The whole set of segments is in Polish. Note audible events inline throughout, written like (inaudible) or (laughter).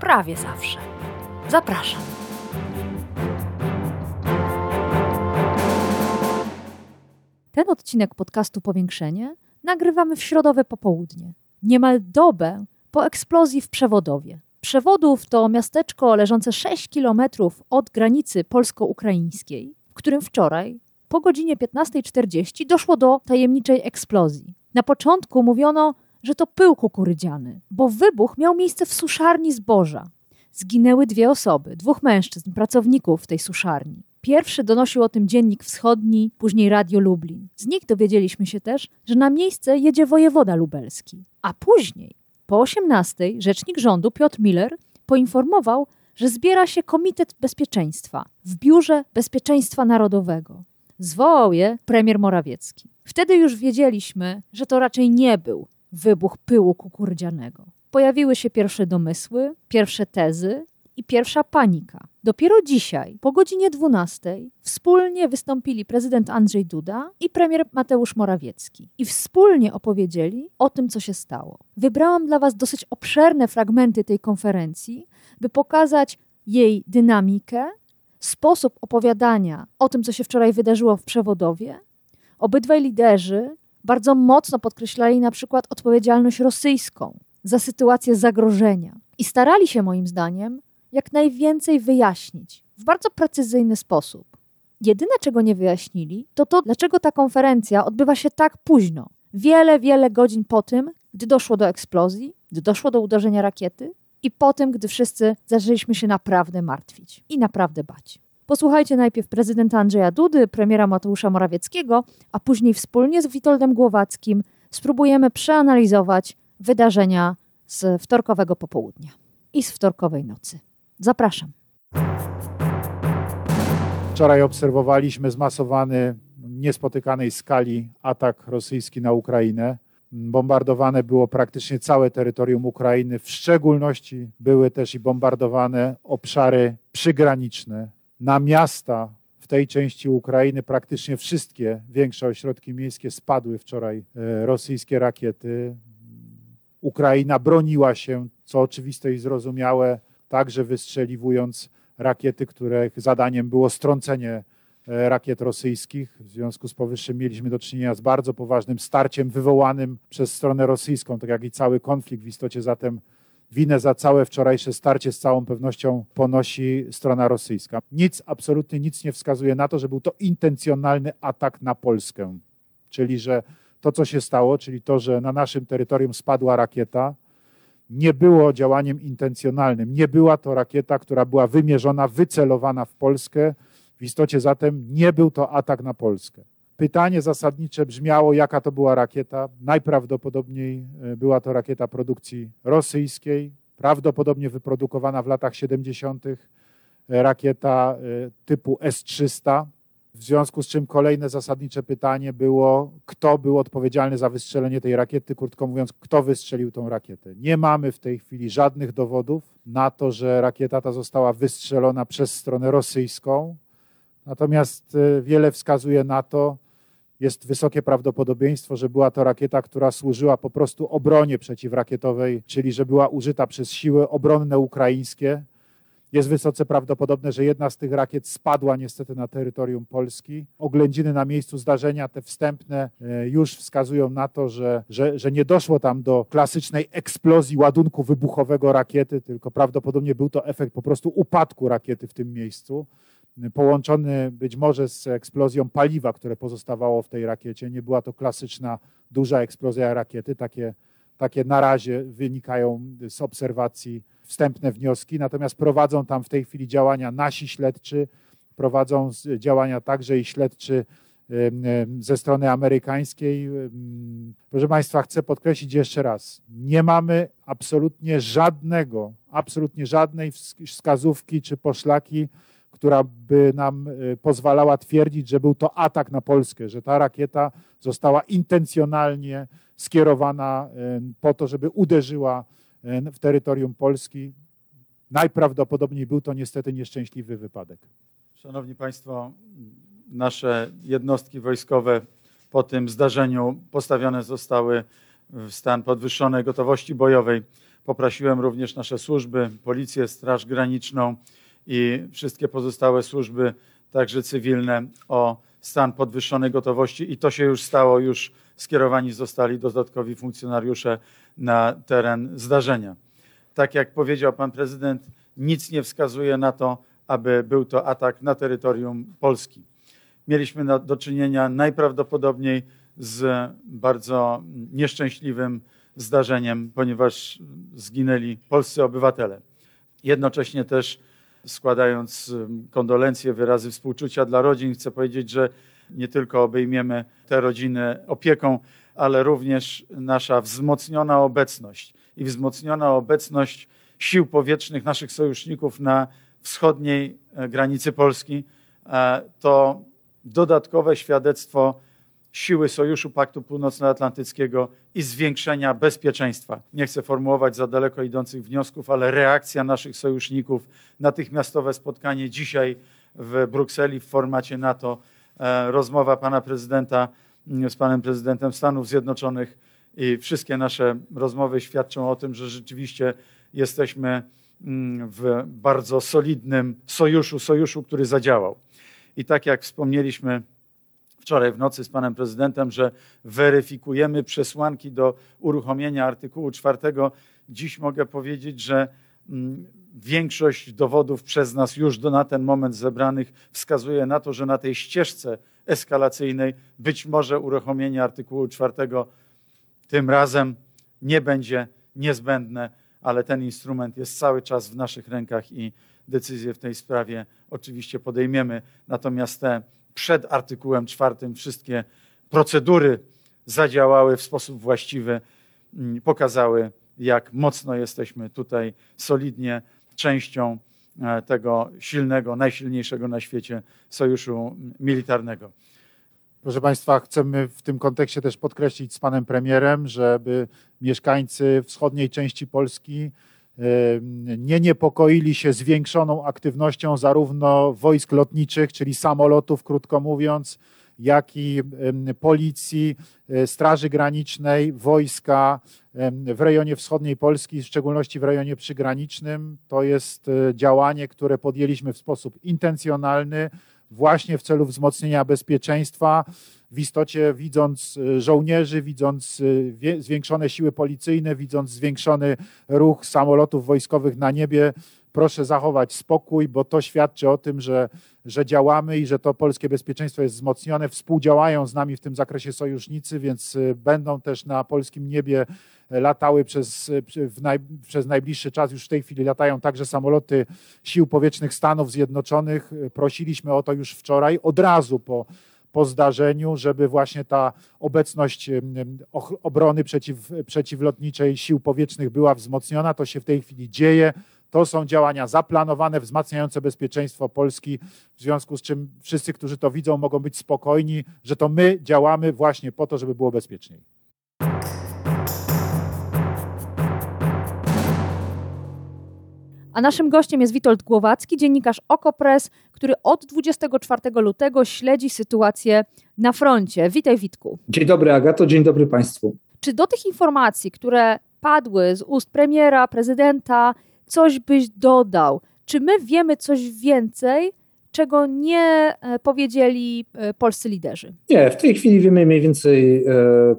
prawie zawsze. Zapraszam. Ten odcinek podcastu Powiększenie nagrywamy w środowe popołudnie, niemal dobę po eksplozji w Przewodowie. Przewodów to miasteczko leżące 6 kilometrów od granicy polsko-ukraińskiej, w którym wczoraj po godzinie 15.40 doszło do tajemniczej eksplozji. Na początku mówiono, że to pył kukurydziany, bo wybuch miał miejsce w suszarni zboża. Zginęły dwie osoby, dwóch mężczyzn, pracowników tej suszarni. Pierwszy donosił o tym Dziennik Wschodni, później Radio Lublin. Z nich dowiedzieliśmy się też, że na miejsce jedzie wojewoda lubelski. A później, po 18, rzecznik rządu Piotr Miller poinformował, że zbiera się Komitet Bezpieczeństwa w Biurze Bezpieczeństwa Narodowego. Zwołał je premier Morawiecki. Wtedy już wiedzieliśmy, że to raczej nie był wybuch pyłu kukurydzianego. Pojawiły się pierwsze domysły, pierwsze tezy i pierwsza panika. Dopiero dzisiaj, po godzinie 12, wspólnie wystąpili prezydent Andrzej Duda i premier Mateusz Morawiecki i wspólnie opowiedzieli o tym, co się stało. Wybrałam dla Was dosyć obszerne fragmenty tej konferencji, by pokazać jej dynamikę, sposób opowiadania o tym, co się wczoraj wydarzyło w przewodowie. Obydwaj liderzy bardzo mocno podkreślali na przykład odpowiedzialność rosyjską za sytuację zagrożenia i starali się, moim zdaniem, jak najwięcej wyjaśnić w bardzo precyzyjny sposób. Jedyne, czego nie wyjaśnili, to to, dlaczego ta konferencja odbywa się tak późno, wiele, wiele godzin po tym, gdy doszło do eksplozji, gdy doszło do uderzenia rakiety i po tym, gdy wszyscy zaczęliśmy się naprawdę martwić i naprawdę bać. Posłuchajcie najpierw prezydenta Andrzeja Dudy, premiera Mateusza Morawieckiego, a później wspólnie z Witoldem Głowackim spróbujemy przeanalizować wydarzenia z wtorkowego popołudnia i z wtorkowej nocy. Zapraszam. Wczoraj obserwowaliśmy zmasowany, niespotykanej skali atak rosyjski na Ukrainę. Bombardowane było praktycznie całe terytorium Ukrainy, w szczególności były też i bombardowane obszary przygraniczne. Na miasta w tej części Ukrainy praktycznie wszystkie większe ośrodki miejskie spadły wczoraj e, rosyjskie rakiety. Ukraina broniła się, co oczywiste i zrozumiałe, także wystrzeliwując rakiety, których zadaniem było strącenie e, rakiet rosyjskich. W związku z powyższym mieliśmy do czynienia z bardzo poważnym starciem wywołanym przez stronę rosyjską, tak jak i cały konflikt. W istocie zatem winę za całe wczorajsze starcie z całą pewnością ponosi strona rosyjska. Nic, absolutnie nic nie wskazuje na to, że był to intencjonalny atak na Polskę. Czyli, że to, co się stało, czyli to, że na naszym terytorium spadła rakieta, nie było działaniem intencjonalnym. Nie była to rakieta, która była wymierzona, wycelowana w Polskę. W istocie zatem nie był to atak na Polskę. Pytanie zasadnicze brzmiało, jaka to była rakieta. Najprawdopodobniej e, była to rakieta produkcji rosyjskiej, prawdopodobnie wyprodukowana w latach 70. E, rakieta e, typu S-300. W związku z czym kolejne zasadnicze pytanie było, kto był odpowiedzialny za wystrzelenie tej rakiety, krótko mówiąc, kto wystrzelił tą rakietę. Nie mamy w tej chwili żadnych dowodów na to, że rakieta ta została wystrzelona przez stronę rosyjską. Natomiast wiele wskazuje na to, jest wysokie prawdopodobieństwo, że była to rakieta, która służyła po prostu obronie przeciwrakietowej, czyli że była użyta przez siły obronne ukraińskie. Jest wysoce prawdopodobne, że jedna z tych rakiet spadła niestety na terytorium Polski. Oględziny na miejscu zdarzenia, te wstępne, e, już wskazują na to, że, że, że nie doszło tam do klasycznej eksplozji ładunku wybuchowego rakiety, tylko prawdopodobnie był to efekt po prostu upadku rakiety w tym miejscu połączony być może z eksplozją paliwa, które pozostawało w tej rakiecie. Nie była to klasyczna, duża eksplozja rakiety. Takie, takie na razie wynikają z obserwacji wstępne wnioski, natomiast prowadzą tam w tej chwili działania nasi śledczy, prowadzą działania także i śledczy ze strony amerykańskiej. Proszę Państwa, chcę podkreślić jeszcze raz, nie mamy absolutnie żadnego absolutnie żadnej wskazówki czy poszlaki, która by nam y, pozwalała twierdzić, że był to atak na Polskę, że ta rakieta została intencjonalnie skierowana y, po to, żeby uderzyła y, w terytorium Polski. Najprawdopodobniej był to niestety nieszczęśliwy wypadek. Szanowni Państwo, nasze jednostki wojskowe po tym zdarzeniu postawione zostały w stan podwyższonej gotowości bojowej. Poprosiłem również nasze służby, Policję, Straż Graniczną i wszystkie pozostałe służby, także cywilne, o stan podwyższonej gotowości i to się już stało, już skierowani zostali dodatkowi funkcjonariusze na teren zdarzenia. Tak jak powiedział pan prezydent, nic nie wskazuje na to, aby był to atak na terytorium Polski. Mieliśmy do czynienia najprawdopodobniej z bardzo nieszczęśliwym zdarzeniem, ponieważ zginęli polscy obywatele. Jednocześnie też składając kondolencje, wyrazy współczucia dla rodzin, chcę powiedzieć, że nie tylko obejmiemy te rodziny opieką, ale również nasza wzmocniona obecność i wzmocniona obecność sił powietrznych naszych sojuszników na wschodniej e, granicy Polski. E, to dodatkowe świadectwo siły Sojuszu Paktu Północnoatlantyckiego i zwiększenia bezpieczeństwa. Nie chcę formułować za daleko idących wniosków, ale reakcja naszych sojuszników, natychmiastowe spotkanie dzisiaj w Brukseli w formacie NATO, e, rozmowa pana prezydenta mm, z panem prezydentem Stanów Zjednoczonych i wszystkie nasze rozmowy świadczą o tym, że rzeczywiście jesteśmy mm, w bardzo solidnym sojuszu, sojuszu, który zadziałał. I tak jak wspomnieliśmy, wczoraj w nocy z panem prezydentem, że weryfikujemy przesłanki do uruchomienia artykułu 4. Dziś mogę powiedzieć, że mm, większość dowodów przez nas już do na ten moment zebranych wskazuje na to, że na tej ścieżce eskalacyjnej być może uruchomienie artykułu 4 tym razem nie będzie niezbędne, ale ten instrument jest cały czas w naszych rękach i decyzję w tej sprawie oczywiście podejmiemy. Natomiast te przed artykułem czwartym wszystkie procedury zadziałały w sposób właściwy, mm, pokazały, jak mocno jesteśmy tutaj solidnie częścią e, tego silnego, najsilniejszego na świecie sojuszu militarnego. Proszę Państwa, chcemy w tym kontekście też podkreślić z Panem Premierem, żeby mieszkańcy wschodniej części Polski nie niepokoili się zwiększoną aktywnością zarówno wojsk lotniczych, czyli samolotów, krótko mówiąc, jak i policji, e, Straży Granicznej, wojska w rejonie wschodniej Polski, w szczególności w rejonie przygranicznym. To jest e, działanie, które podjęliśmy w sposób intencjonalny, właśnie w celu wzmocnienia bezpieczeństwa w istocie widząc y, żołnierzy, widząc y, zwiększone siły policyjne, widząc zwiększony ruch samolotów wojskowych na niebie, proszę zachować spokój, bo to świadczy o tym, że, że działamy i że to polskie bezpieczeństwo jest wzmocnione. Współdziałają z nami w tym zakresie sojusznicy, więc y, będą też na polskim niebie latały przez, naj, przez najbliższy czas, już w tej chwili latają także samoloty Sił Powietrznych Stanów Zjednoczonych. Prosiliśmy o to już wczoraj, od razu po po zdarzeniu, żeby właśnie ta obecność obrony przeciw, przeciwlotniczej sił powietrznych była wzmocniona. To się w tej chwili dzieje. To są działania zaplanowane, wzmacniające bezpieczeństwo Polski, w związku z czym wszyscy, którzy to widzą, mogą być spokojni, że to my działamy właśnie po to, żeby było bezpieczniej. A naszym gościem jest Witold Głowacki, dziennikarz Okopres, który od 24 lutego śledzi sytuację na froncie. Witaj Witku. Dzień dobry Agato, dzień dobry Państwu. Czy do tych informacji, które padły z ust premiera, prezydenta, coś byś dodał? Czy my wiemy coś więcej czego nie e, powiedzieli e, polscy liderzy? Nie, w tej chwili wiemy mniej więcej e,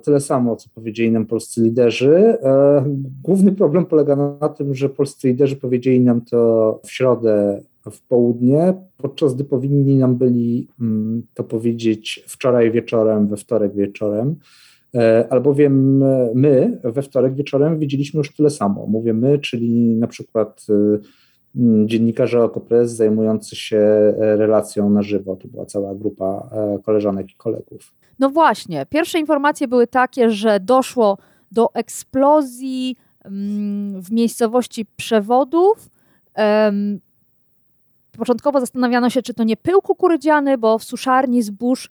tyle samo, co powiedzieli nam polscy liderzy. Główny problem polega na tym, że polscy liderzy powiedzieli nam to w środę w południe, podczas gdy powinni nam byli mm, to powiedzieć wczoraj wieczorem, we wtorek wieczorem. Albowiem my we wtorek wieczorem widzieliśmy już tyle samo. Mówię my, czyli na przykład Mm, dziennikarze Okopres zajmujący się e, relacją na żywo. To była cała grupa e, koleżanek i kolegów. No właśnie, pierwsze informacje były takie, że doszło do eksplozji mm, w miejscowości Przewodów. Początkowo zastanawiano się, czy to nie pył kukurydziany, bo w suszarni zbóż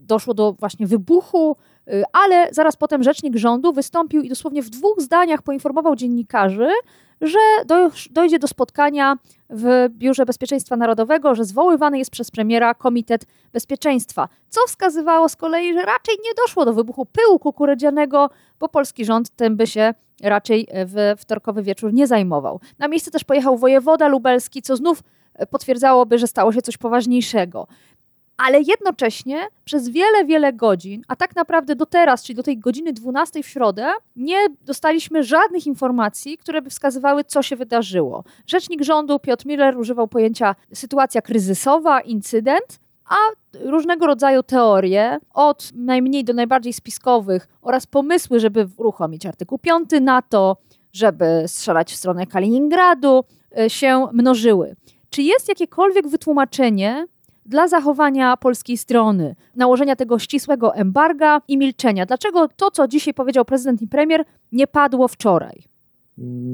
doszło do właśnie wybuchu, y, ale zaraz potem rzecznik rządu wystąpił i dosłownie w dwóch zdaniach poinformował dziennikarzy, że doj- dojdzie do spotkania w Biurze Bezpieczeństwa Narodowego, że zwoływany jest przez premiera Komitet Bezpieczeństwa, co wskazywało z kolei, że raczej nie doszło do wybuchu pyłu kukurydzianego, bo polski rząd tym by się raczej w wtorkowy wieczór nie zajmował. Na miejsce też pojechał wojewoda lubelski, co znów e, potwierdzałoby, że stało się coś poważniejszego. Ale jednocześnie przez wiele, wiele godzin, a tak naprawdę do teraz, czyli do tej godziny 12 w środę, nie dostaliśmy żadnych informacji, które by wskazywały, co się wydarzyło. Rzecznik rządu Piotr Miller używał pojęcia sytuacja kryzysowa, incydent, a różnego rodzaju teorie, od najmniej do najbardziej spiskowych oraz pomysły, żeby uruchomić artykuł 5 NATO, żeby strzelać w stronę Kaliningradu, y, się mnożyły. Czy jest jakiekolwiek wytłumaczenie dla zachowania polskiej strony, nałożenia tego ścisłego embarga i milczenia? Dlaczego to, co dzisiaj powiedział prezydent i premier, nie padło wczoraj?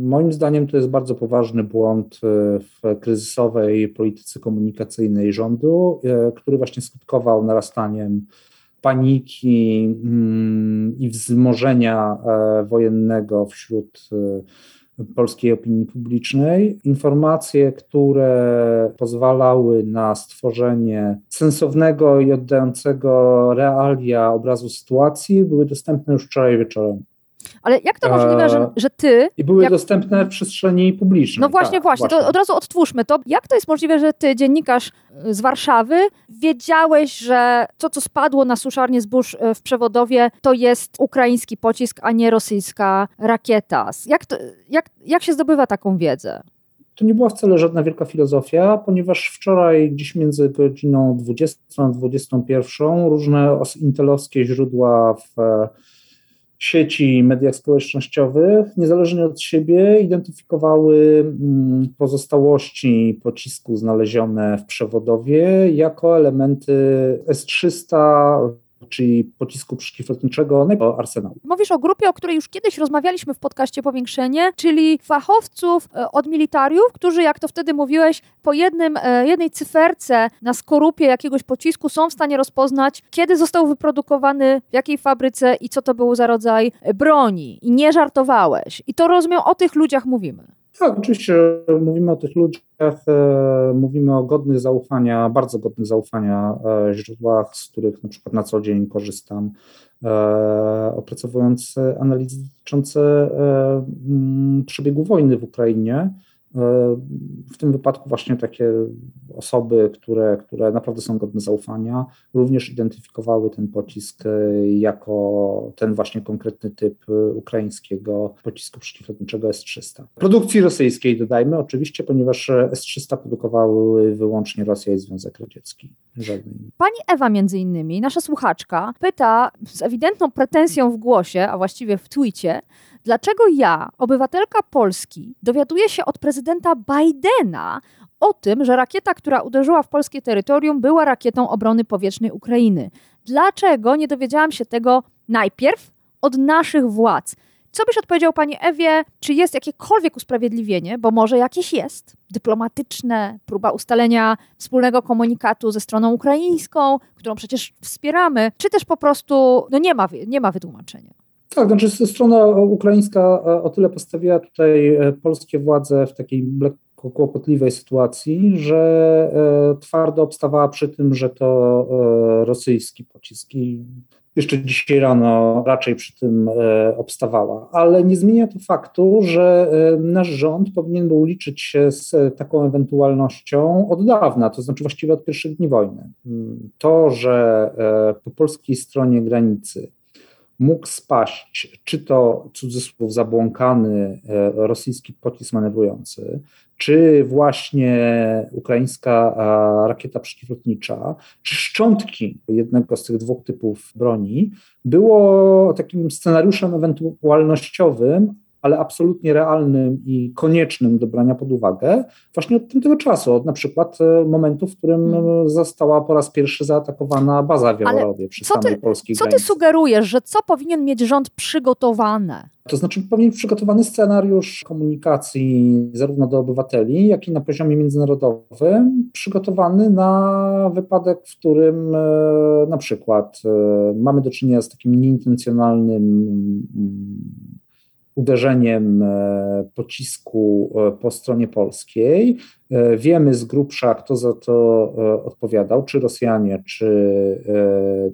Moim zdaniem to jest bardzo poważny błąd e, w kryzysowej polityce komunikacyjnej rządu, e, który właśnie skutkował narastaniem paniki mm, i wzmożenia e, wojennego wśród polskiej opinii publicznej. Informacje, które pozwalały na stworzenie sensownego i oddającego realia obrazu sytuacji, były dostępne już wczoraj wieczorem. Ale jak to możliwe, że, że ty. I były jak... dostępne w przestrzeni publicznej. No właśnie, tak, właśnie, to od razu odtwórzmy to. Jak to jest możliwe, że ty, dziennikarz z Warszawy, wiedziałeś, że to, co spadło na suszarnię zbóż w Przewodowie, to jest ukraiński pocisk, a nie rosyjska rakieta? Jak, to, jak, jak się zdobywa taką wiedzę? To nie była wcale żadna wielka filozofia, ponieważ wczoraj gdzieś między godziną 20 a 21 różne intelowskie źródła w sieci mediach społecznościowych, niezależnie od siebie, identyfikowały pozostałości pocisku znalezione w przewodowie jako elementy S-300 czyli pocisku przeciwlotniczego arsenału. Mówisz o grupie, o której już kiedyś rozmawialiśmy w podcaście Powiększenie, czyli fachowców od militariów, którzy, jak to wtedy mówiłeś, po jednym, jednej cyferce na skorupie jakiegoś pocisku są w stanie rozpoznać, kiedy został wyprodukowany, w jakiej fabryce i co to był za rodzaj broni. I nie żartowałeś. I to rozumiem, o tych ludziach mówimy. Tak, oczywiście mówimy o tych ludziach, e, mówimy o godnych zaufania, bardzo godnych zaufania e, źródłach, z których na przykład na co dzień korzystam, e, opracowując analizy dotyczące przebiegu wojny w Ukrainie. W tym wypadku właśnie takie osoby, które, które naprawdę są godne zaufania, również identyfikowały ten pocisk jako ten właśnie konkretny typ ukraińskiego pocisku przeciwlotniczego S-300. Produkcji rosyjskiej dodajmy oczywiście, ponieważ S-300 produkowały wyłącznie Rosja i Związek Radziecki. Żadnej. Pani Ewa między innymi, nasza słuchaczka, pyta z ewidentną pretensją w głosie, a właściwie w twicie, Dlaczego ja, obywatelka Polski, dowiaduję się od prezydenta Bidena o tym, że rakieta, która uderzyła w polskie terytorium, była rakietą obrony powietrznej Ukrainy? Dlaczego nie dowiedziałam się tego najpierw od naszych władz? Co byś odpowiedział Pani Ewie, czy jest jakiekolwiek usprawiedliwienie, bo może jakieś jest, dyplomatyczne, próba ustalenia wspólnego komunikatu ze stroną ukraińską, którą przecież wspieramy, czy też po prostu no nie, ma, nie ma wytłumaczenia? Tak, znaczy strona ukraińska o tyle postawiła tutaj polskie władze w takiej kłopotliwej sytuacji, że twardo obstawała przy tym, że to rosyjski pocisk i jeszcze dzisiaj rano raczej przy tym obstawała. Ale nie zmienia to faktu, że nasz rząd powinien był liczyć się z taką ewentualnością od dawna, to znaczy właściwie od pierwszych dni wojny. To, że po polskiej stronie granicy mógł spaść, czy to cudzysłów zabłąkany rosyjski pocisk manewrujący, czy właśnie ukraińska rakieta przeciwlotnicza, czy szczątki jednego z tych dwóch typów broni, było takim scenariuszem ewentualnościowym, ale absolutnie realnym i koniecznym do brania pod uwagę właśnie od tamtego czasu, od na przykład e, momentu, w którym Hmm. została po raz pierwszy zaatakowana baza w Jaworowie przy co ty- samej polskiej Co ty sugerujesz, że co powinien mieć rząd przygotowane? To znaczy powinien być przygotowany scenariusz komunikacji zarówno do obywateli, jak i na poziomie międzynarodowym, przygotowany na wypadek, w którym e, na przykład e, mamy do czynienia z takim nieintencjonalnym mm, uderzeniem e, pocisku e, po stronie polskiej. E, Wiemy z grubsza, kto za to e, odpowiadał, czy Rosjanie, czy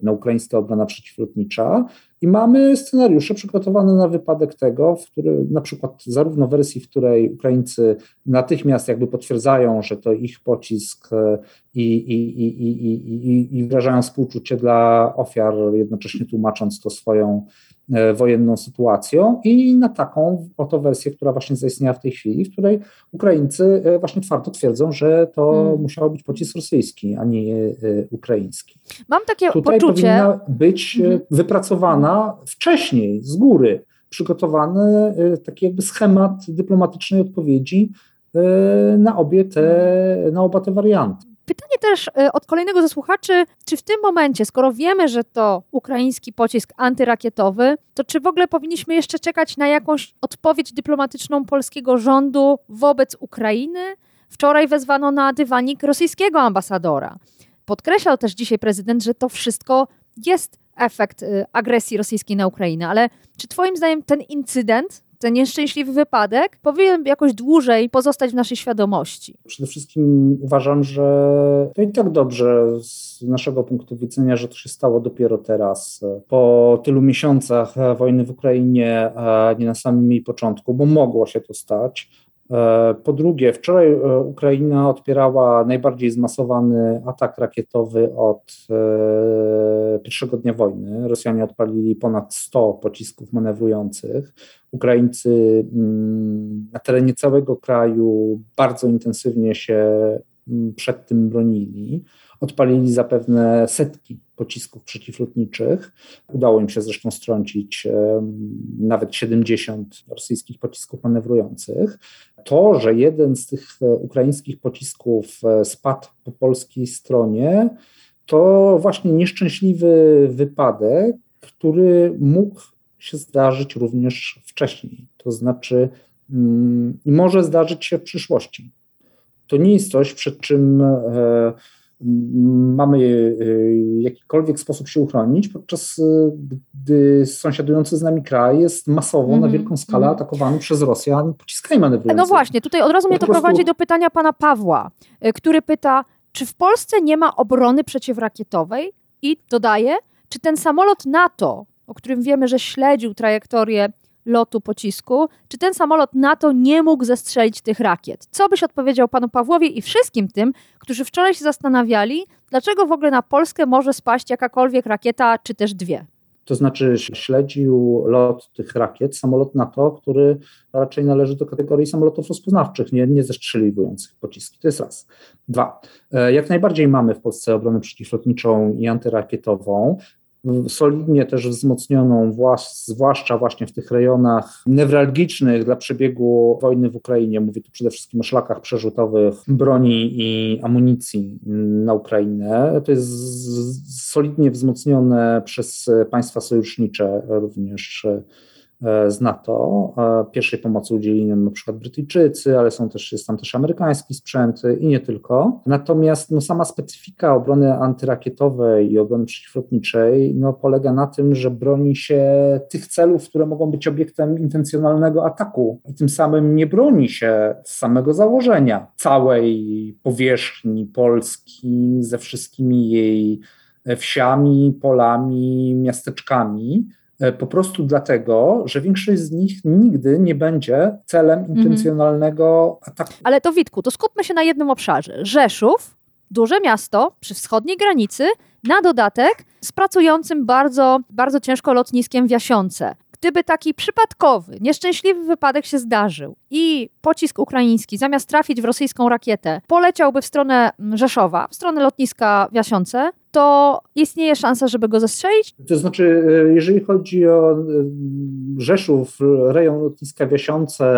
na ukraińska obrona przeciwlotnicza. I mamy scenariusze przygotowane na wypadek tego, w który na przykład zarówno wersji, w której Ukraińcy natychmiast jakby potwierdzają, że to ich pocisk i, i, i, i, i, i, wyrażają współczucie dla ofiar, jednocześnie tłumacząc to swoją wojenną sytuacją i na taką oto wersję, która właśnie zaistniała w tej chwili, w której Ukraińcy właśnie twardo twierdzą, że to Hmm. musiał być pocisk rosyjski, a nie e, ukraiński. Mam takie Tutaj poczucie, powinna być Mhm. wypracowana wcześniej, z góry, przygotowany e, taki jakby schemat dyplomatycznej odpowiedzi na obie te, na oba te warianty. Pytanie też od kolejnego ze słuchaczy, czy w tym momencie, skoro wiemy, że to ukraiński pocisk antyrakietowy, to czy w ogóle powinniśmy jeszcze czekać na jakąś odpowiedź dyplomatyczną polskiego rządu wobec Ukrainy? Wczoraj wezwano na dywanik rosyjskiego ambasadora. Podkreślał też dzisiaj prezydent, że to wszystko jest efekt y, agresji rosyjskiej na Ukrainę, ale czy Twoim zdaniem ten incydent, ten nieszczęśliwy wypadek powinien jakoś dłużej pozostać w naszej świadomości? Przede wszystkim uważam, że to i tak dobrze z naszego punktu widzenia, że to się stało dopiero teraz, po tylu miesiącach wojny w Ukrainie, nie na samym jej początku, bo mogło się to stać. E, Po drugie, wczoraj e, Ukraina odpierała najbardziej zmasowany atak rakietowy od e, pierwszego dnia wojny. Rosjanie odpalili ponad 100 pocisków manewrujących. Ukraińcy mm, na terenie całego kraju bardzo intensywnie się mm, przed tym bronili. Odpalili zapewne setki pocisków przeciwlotniczych. Udało im się zresztą strącić nawet 70 rosyjskich pocisków manewrujących. To, że jeden z tych e, ukraińskich pocisków e, spadł po polskiej stronie, to właśnie nieszczęśliwy wypadek, który mógł się zdarzyć również wcześniej. To znaczy, mm, może zdarzyć się w przyszłości. To nie jest coś, przed czym e, mamy w jakikolwiek sposób się uchronić, podczas e, gdy sąsiadujący z nami kraj jest masowo na Mhm, wielką skalę mhm. atakowany przez Rosjan pociskami manewrującymi. No właśnie, tutaj od razu mnie Po to prostu- prowadzi do pytania pana Pawła, y, który pyta, czy w Polsce nie ma obrony przeciwrakietowej? I dodaje, czy ten samolot NATO, o którym wiemy, że śledził trajektorię lotu pocisku, czy ten samolot NATO nie mógł zestrzelić tych rakiet? Co byś odpowiedział panu Pawłowi i wszystkim tym, którzy wczoraj się zastanawiali, dlaczego w ogóle na Polskę może spaść jakakolwiek rakieta, czy też dwie? To znaczy śledził lot tych rakiet, samolot NATO, który raczej należy do kategorii samolotów rozpoznawczych, nie, nie zestrzeliwujących pociski. To jest raz. Dwa. E, Jak najbardziej mamy w Polsce obronę przeciwlotniczą i antyrakietową. Solidnie też wzmocnioną, włas- zwłaszcza właśnie w tych rejonach newralgicznych dla przebiegu wojny w Ukrainie. Mówię tu przede wszystkim o szlakach przerzutowych broni i amunicji na Ukrainę. To jest solidnie wzmocnione przez państwa sojusznicze, również e, z NATO. E, Pierwszej pomocy udzielili nam na przykład Brytyjczycy, ale są też, jest tam też amerykański sprzęt i nie tylko. Natomiast no, sama specyfika obrony antyrakietowej i obrony przeciwlotniczej no, polega na tym, że broni się tych celów, które mogą być obiektem intencjonalnego ataku i tym samym nie broni się z samego założenia całej powierzchni Polski ze wszystkimi jej wsiami, polami, miasteczkami, e, po prostu dlatego, że większość z nich nigdy nie będzie celem intencjonalnego ataku. Ale to Witku, to skupmy się na jednym obszarze. Rzeszów, duże miasto przy wschodniej granicy, na dodatek z pracującym bardzo, bardzo ciężko lotniskiem w Jasionce. Gdyby taki przypadkowy, nieszczęśliwy wypadek się zdarzył i pocisk ukraiński zamiast trafić w rosyjską rakietę poleciałby w stronę Rzeszowa, w stronę lotniska w Jasionce, to istnieje szansa, żeby go zestrzelić? To znaczy, e, jeżeli chodzi o e, Rzeszów, rejon lotniska Wiasiące,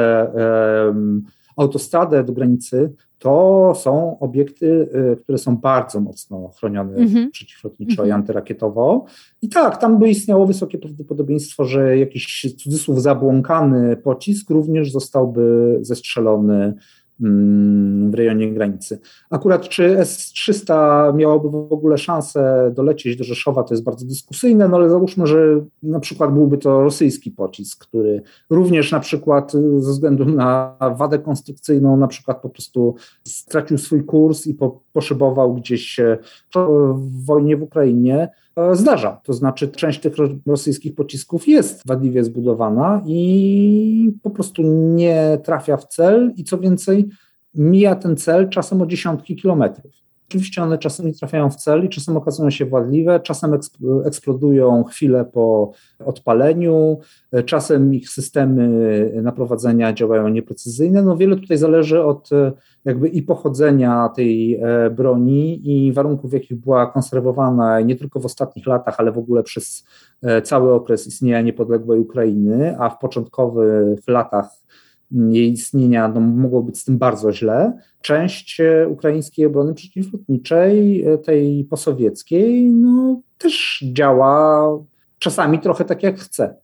autostradę do granicy, to są obiekty, które są bardzo mocno chronione mhm. przeciwlotniczo i mhm. antyrakietowo. I tak, tam by istniało wysokie prawdopodobieństwo, że jakiś cudzysłów zabłąkany pocisk również zostałby zestrzelony Mm, w rejonie granicy. Akurat czy S-300 miałoby w ogóle szansę dolecieć do Rzeszowa, to jest bardzo dyskusyjne, no ale załóżmy, że na przykład byłby to rosyjski pocisk, który również na przykład ze względu na wadę konstrukcyjną na przykład po prostu stracił swój kurs i po, poszybował gdzieś w wojnie w Ukrainie, E, zdarza. To znaczy, część tych rosyjskich pocisków jest wadliwie zbudowana i po prostu nie trafia w cel, i co więcej, mija ten cel czasem o dziesiątki kilometrów. Oczywiście one czasem nie trafiają w cel i czasem okazują się wadliwe, czasem eksplodują chwilę po odpaleniu, czasem ich systemy naprowadzenia działają nieprecyzyjne. No wiele tutaj zależy od jakby i pochodzenia tej e, broni i warunków, w jakich była konserwowana nie tylko w ostatnich latach, ale w ogóle przez e, cały okres istnienia niepodległej Ukrainy, a w początkowych latach jej istnienia no, mogło być z tym bardzo źle. Część e, ukraińskiej obrony przeciwlotniczej, tej posowieckiej, no, też działa czasami trochę tak jak chce.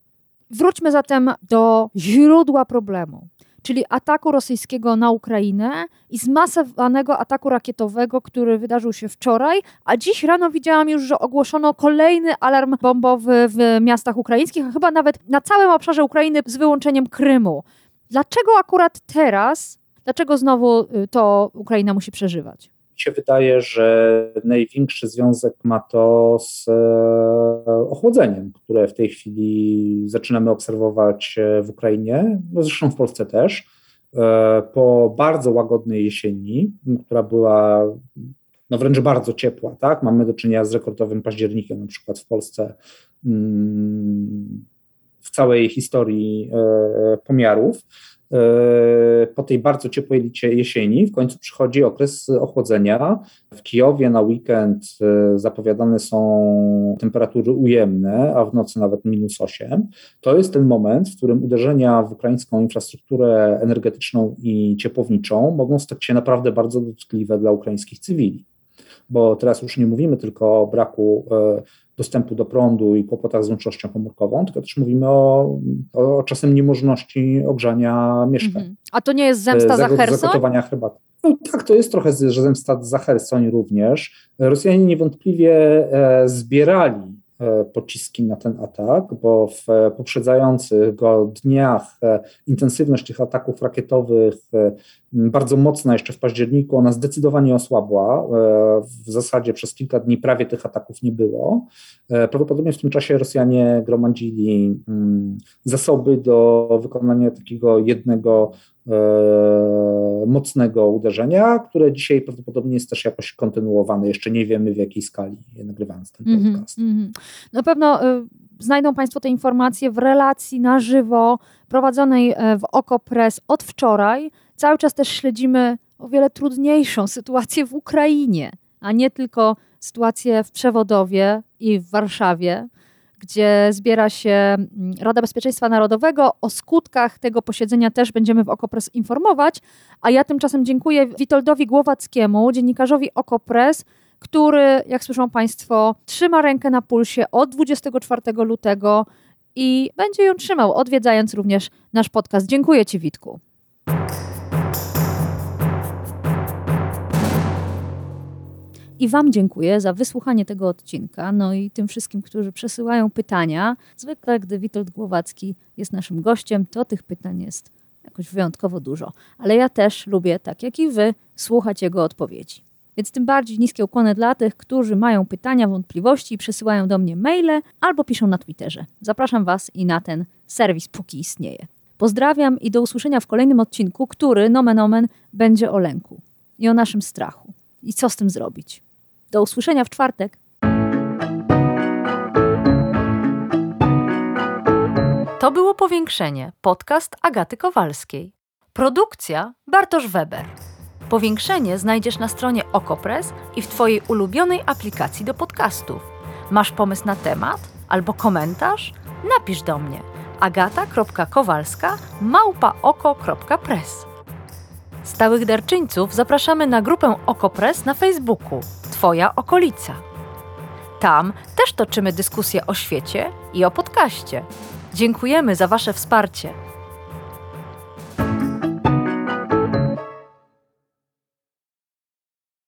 Wróćmy zatem do źródła problemu czyli ataku rosyjskiego na Ukrainę i zmasowanego ataku rakietowego, który wydarzył się wczoraj, a dziś rano widziałam już, że ogłoszono kolejny alarm bombowy w miastach ukraińskich, a chyba nawet na całym obszarze Ukrainy z wyłączeniem Krymu. Dlaczego akurat teraz, dlaczego znowu y, to Ukraina musi przeżywać? mi się wydaje, że największy związek ma to z e, ochłodzeniem, które w tej chwili zaczynamy obserwować e, w Ukrainie, no zresztą w Polsce też. E, po bardzo łagodnej jesieni, która była no wręcz bardzo ciepła, tak? Mamy do czynienia z rekordowym październikiem, na przykład w Polsce mm, w całej historii pomiarów. E, po tej bardzo ciepłej jesieni w końcu przychodzi okres ochłodzenia. W Kijowie na weekend e, zapowiadane są temperatury ujemne, a w nocy nawet minus 8. To jest ten moment, w którym uderzenia w ukraińską infrastrukturę energetyczną i ciepłowniczą mogą stać się naprawdę bardzo dotkliwe dla ukraińskich cywili bo teraz już nie mówimy tylko o braku e, dostępu do prądu i kłopotach z łącznością komórkową, tylko też mówimy o, o czasem niemożności ogrzania mieszkań. Mhm. A to nie jest zemsta za? Zagotowania herbaty. No, tak, to jest trochę zemsta za Hersoń również. Rosjanie niewątpliwie e, zbierali E, pociski na ten atak, bo w poprzedzających go dniach e, intensywność tych ataków rakietowych e, bardzo mocna jeszcze w październiku, ona zdecydowanie osłabła. W zasadzie przez kilka dni prawie tych ataków nie było. Prawdopodobnie w tym czasie Rosjanie gromadzili mm, zasoby do wykonania takiego jednego E, mocnego uderzenia, które dzisiaj prawdopodobnie jest też jakoś kontynuowane. Jeszcze nie wiemy w jakiej skali, nagrywając ten mhm, podcast. Mm -hmm. Na pewno y, znajdą Państwo te informacje w relacji na żywo prowadzonej e, w OKO.press od wczoraj. Cały czas też śledzimy o wiele trudniejszą (laughs) sytuację w Ukrainie, a nie tylko sytuację w Przewodowie i w Warszawie gdzie zbiera się mm, Rada Bezpieczeństwa Narodowego. O skutkach tego posiedzenia też będziemy w Okopres informować, a ja tymczasem dziękuję Witoldowi Głowackiemu, dziennikarzowi Okopres, który, jak słyszą Państwo, trzyma rękę na pulsie od 24 lutego i będzie ją trzymał, odwiedzając również nasz podcast. Dziękuję Ci, Witku. I Wam dziękuję za wysłuchanie tego odcinka, no i tym wszystkim, którzy przesyłają pytania. Zwykle, gdy Witold Głowacki jest naszym gościem, to tych pytań jest jakoś wyjątkowo dużo. Ale ja też lubię, tak jak i Wy, słuchać jego odpowiedzi. Więc tym bardziej niskie ukłony dla tych, którzy mają pytania, wątpliwości i przesyłają do mnie maile albo piszą na Twitterze. Zapraszam Was i na ten serwis, póki istnieje. Pozdrawiam i do usłyszenia w kolejnym odcinku, który, nomen omen, będzie o lęku i o naszym strachu. I co z tym zrobić? Do usłyszenia w czwartek. To było powiększenie. Podcast Agaty Kowalskiej. Produkcja Bartosz Weber. Powiększenie znajdziesz na stronie Okopres i w Twojej ulubionej aplikacji do podcastów. Masz pomysł na temat albo komentarz? Napisz do mnie agata.kowalska małpaoko.press. Stałych darczyńców zapraszamy na grupę Okopres na Facebooku Twoja okolica. Tam też toczymy dyskusje o świecie i o podcaście. Dziękujemy za Wasze wsparcie.